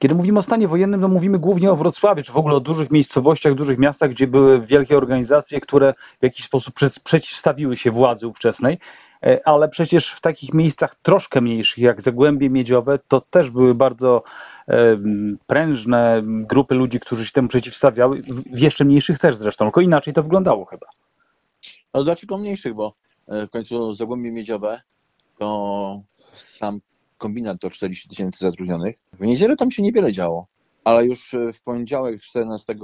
Kiedy mówimy o stanie wojennym, to mówimy głównie o Wrocławiu, czy w ogóle o dużych miejscowościach, dużych miastach, gdzie były wielkie organizacje, które w jakiś sposób przeciwstawiły się władzy ówczesnej. E, ale przecież w takich miejscach troszkę mniejszych, jak Zagłębie Miedziowe, to też były bardzo e, prężne grupy ludzi, którzy się temu przeciwstawiały, w jeszcze mniejszych też zresztą, tylko inaczej to wyglądało chyba. Ale dlaczego mniejszych, bo e, w końcu Zagłębie Miedziowe to sam kombinat to 40 tysięcy zatrudnionych. W niedzielę tam się niewiele działo, ale już w poniedziałek 14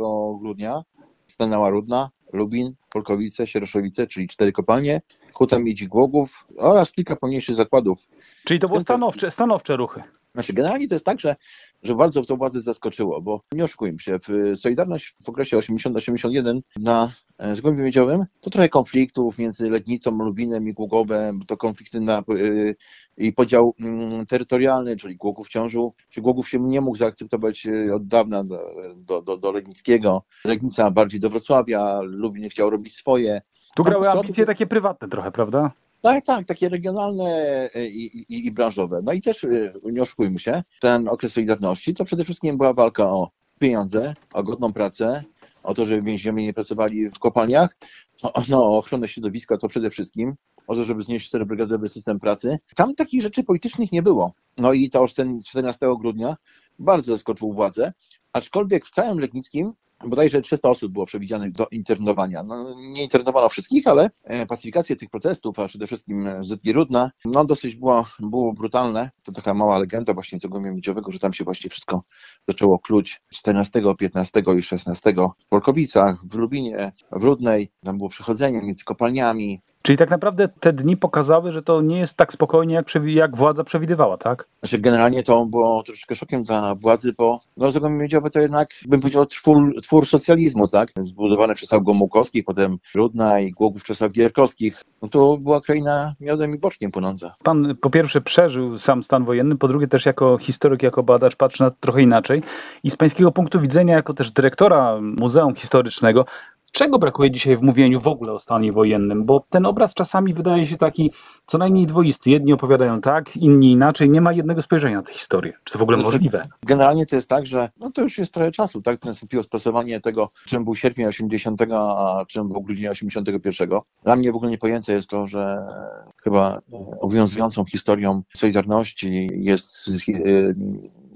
grudnia stanęła Rudna, Lubin, Polkowice, Sieroszowice, czyli cztery kopalnie, Huta Miedzi Głogów oraz kilka pomniejszych zakładów. Czyli to były stanowcze, stanowcze ruchy. Znaczy, generalnie to jest tak, że, że bardzo to władzy zaskoczyło, bo nie oszukujmy się, w Solidarność w okresie 80-81 na e, Zgłębiu Miedziowym to trochę konfliktów między Legnicą, Lubinem i Głogowem, to konflikty na, y, i podział y, terytorialny, czyli Głogów ciążył, czy Głogów się nie mógł zaakceptować y, od dawna do, do, do, do Legnickiego, Legnica bardziej do Wrocławia, Lubin chciał robić swoje. Tu grały ambicje takie prywatne trochę, prawda? Tak, tak, takie regionalne e, i, i, i, branżowe. No i też e, nie oszukujmy się, ten okres Solidarności to przede wszystkim była walka o pieniądze, o godną pracę, o to, żeby więźniowie nie pracowali w kopalniach, no, no, o ochronę środowiska to przede wszystkim, o to, żeby znieść czterobrygadowy system pracy. Tam takich rzeczy politycznych nie było. No i to już ten 14 grudnia bardzo zaskoczył władzę, aczkolwiek w całym Legnickim bodajże 300 osób było przewidzianych do internowania. No, nie internowano wszystkich, ale e, pacyfikację tych protestów, a przede wszystkim Zytki Rudna, no dosyć było, było brutalne. To taka mała legenda właśnie Zagłębia Miedziowego, że tam się właśnie wszystko zaczęło kluć 14, 15 i 16 w Polkowicach, w Lubinie, w Rudnej. Tam było przechodzenie między kopalniami, Czyli tak naprawdę te dni pokazały, że to nie jest tak spokojnie, jak, jak władza przewidywała, tak? Znaczy generalnie to było troszeczkę szokiem dla władzy, bo no, Zagłębie Miedziowe to jednak, bym powiedział, twór, twór socjalizmu, tak? Zbudowany przez Gomułkowskich, potem Rudna i Głogów Czesław Gierkowskich. No to była kraina miodem i boczkiem płynąca. Pan po pierwsze przeżył sam stan wojenny, po drugie też jako historyk, jako badacz patrzy na to trochę inaczej. I z pańskiego punktu widzenia, jako też dyrektora Muzeum Historycznego, Czego brakuje dzisiaj w mówieniu w ogóle o stanie wojennym? Bo ten obraz czasami wydaje się taki co najmniej dwoisty. Jedni opowiadają tak, inni inaczej. Nie ma jednego spojrzenia na tę historię. Czy to w ogóle znaczy, możliwe? Generalnie to jest tak, że no to już jest trochę czasu, tak? Nastąpiło sprasowanie tego, czym był sierpień 80, a czym był grudzień 81. Dla mnie w ogóle niepojęte jest to, że chyba obowiązującą historią Solidarności jest e,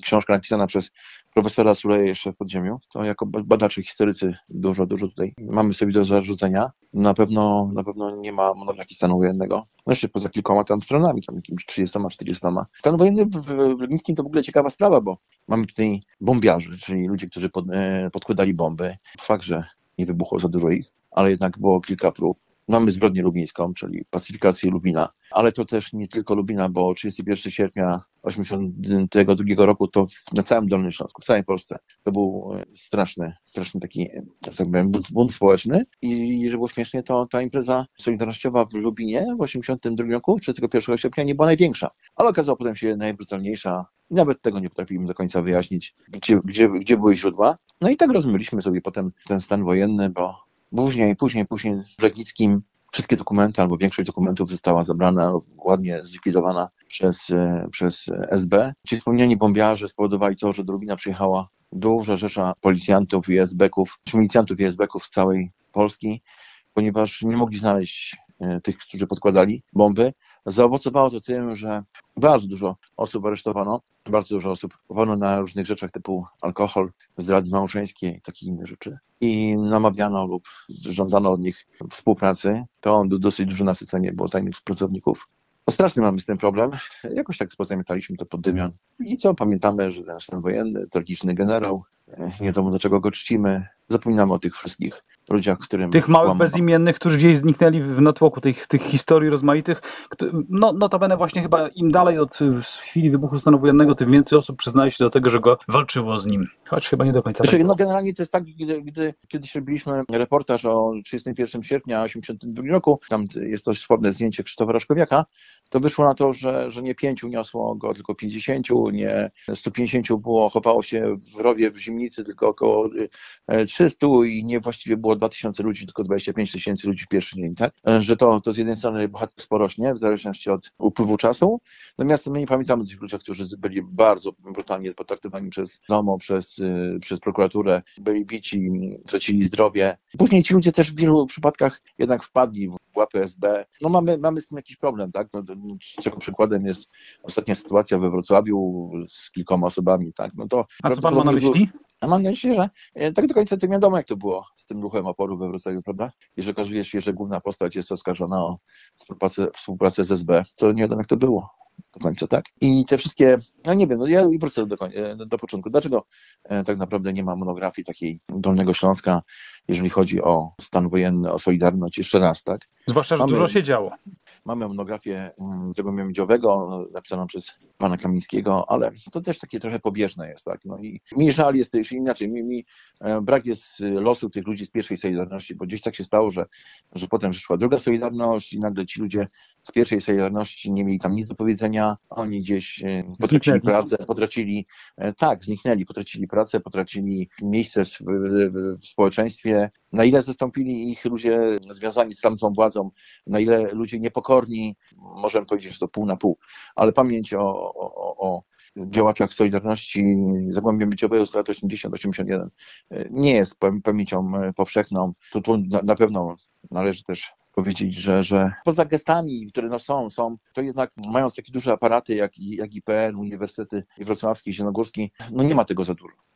książka napisana przez profesora Suleja jeszcze w podziemiu, to jako badacze historycy dużo, dużo tutaj mamy sobie do zarzucenia. Na pewno, na pewno nie ma monografii stanu wojennego. No jeszcze poza kilkoma tam stronami, tam jakimiś 30-40. Stan wojenny w Legnickim to w ogóle ciekawa sprawa, bo mamy tutaj bombiarzy, czyli ludzie, którzy pod, e, podkładali bomby. Fakt, że nie wybuchło za dużo ich, ale jednak było kilka prób. Mamy zbrodnię lubińską, czyli pacyfikację Lubina, ale to też nie tylko Lubina, bo 31 sierpnia 1982 roku to na całym Dolnym Śląsku, w całej Polsce, to był e, straszny, straszny taki, tak powiem, bunt, bunt społeczny i że było śmiesznie, to ta impreza solidarnościowa w Lubinie w 1982 roku, 31 sierpnia nie była największa, ale okazała potem się najbrutalniejsza i nawet tego nie potrafiliśmy do końca wyjaśnić, gdzie, gdzie, gdzie były źródła. No i tak rozmyliśmy sobie potem ten stan wojenny, bo Później, później, później w Legnickim wszystkie dokumenty albo większość dokumentów została zabrana, ładnie zlikwidowana przez, e, przez SB. Ci wspomniani bombiarze spowodowali to, że do Lubina przyjechała duża rzesza policjantów i SB-ków, czy milicjantów i SB-ków z całej Polski, ponieważ nie mogli znaleźć tych, którzy podkładali bomby. Zaowocowało to tym, że bardzo dużo osób aresztowano, bardzo dużo osób wolno na różnych rzeczach typu alkohol, zdrady małżeńskie i takie inne rzeczy. I namawiano lub żądano od nich współpracy. To dosyć duże nasycenie było tajnych współpracowników. No straszny mamy z tym problem. Jakoś tak pozamiataliśmy to pod dymion. I co, pamiętamy, że ten stan wojenny, tragiczny generał, nie wiadomo do czego go czcimy. Zapominamy o tych wszystkich ludziach, którym... Tych małych bezimiennych, którzy gdzieś zniknęli w natłoku tych, tych historii rozmaitych. No, notabene właśnie chyba im dalej od chwili wybuchu stanu wojennego, tym więcej osób przyznaje się do tego, że go walczyło z nim. Choć chyba nie do końca. Znaczy, tak no generalnie to jest tak, gdy, gdy kiedyś robiliśmy reportaż o 31 sierpnia 1982 roku, tam jest dość sławne zdjęcie Krzysztofa Raszkowiaka, to wyszło na to, że, że nie pięciu niosło go, tylko 50, nie 150 było, chowało się w rowie w zimnicy, tylko około e, 300 i nie właściwie było 2000 ludzi, tylko 25 tysięcy ludzi w pierwszy dzień, tak? E, Że to, to z jednej strony bohaterstwo rośnie, w zależności od upływu czasu, natomiast my nie pamiętamy tych ludziach, którzy byli bardzo brutalnie potraktowani przez ZOMO, przez, przez prokuraturę, byli bici, tracili zdrowie. Później ci ludzie też w wielu przypadkach jednak wpadli w łapy SB. No mamy, mamy z tym jakiś problem, tak? No, czego przykładem jest ostatnia sytuacja we Wrocławiu z kilkoma osobami, tak? No to A co pan ma na myśli? a mam nadzieję, że e, tak do końca nie wiadomo, jak to było z tym ruchem oporu we Wrocławiu, prawda? I że okazuje się, że główna postać jest oskarżona o współpracę, współpracę z SB, to nie wiadomo, jak to było do końca, tak? I te wszystkie, no nie wiem, no ja wrócę do, e, do, początku. Dlaczego e, tak naprawdę nie ma monografii takiej Dolnego Śląska, jeżeli chodzi o stan wojenny, o Solidarność? Jeszcze raz, tak? Zwłaszcza, że Mamy- dużo się działo. Mamy monografię mm, Zagłębia Miedziowego, napisaną przez pana Kamińskiego, ale to też takie trochę pobieżne jest, tak? No i mi żal jest też inaczej, mi, mi e, brak jest y, losu tych ludzi z pierwszej Solidarności, bo gdzieś tak się stało, że, że potem przyszła druga Solidarność i nagle ci ludzie z pierwszej Solidarności nie mieli tam nic do powiedzenia, oni gdzieś e, potracili pracę, potracili, e, tak, zniknęli, potracili pracę, potracili miejsce w, w, w społeczeństwie, na ile zastąpili ich ludzie związani z tamtą władzą, na ile ludzie niepokorni, możemy powiedzieć, że to pół na pół, ale pamięć o, o, o, działaczach Solidarności Zagłębia Mieciowego z lat 80-81 nie jest pam- pamięcią e, powszechną. Tu, tu na, na pewno należy też powiedzieć, że, że poza gestami, które no są, są, to jednak mając takie duże aparaty jak, jak IPN, Uniwersytety Wrocławski, Zielonogórski, no nie ma tego za dużo.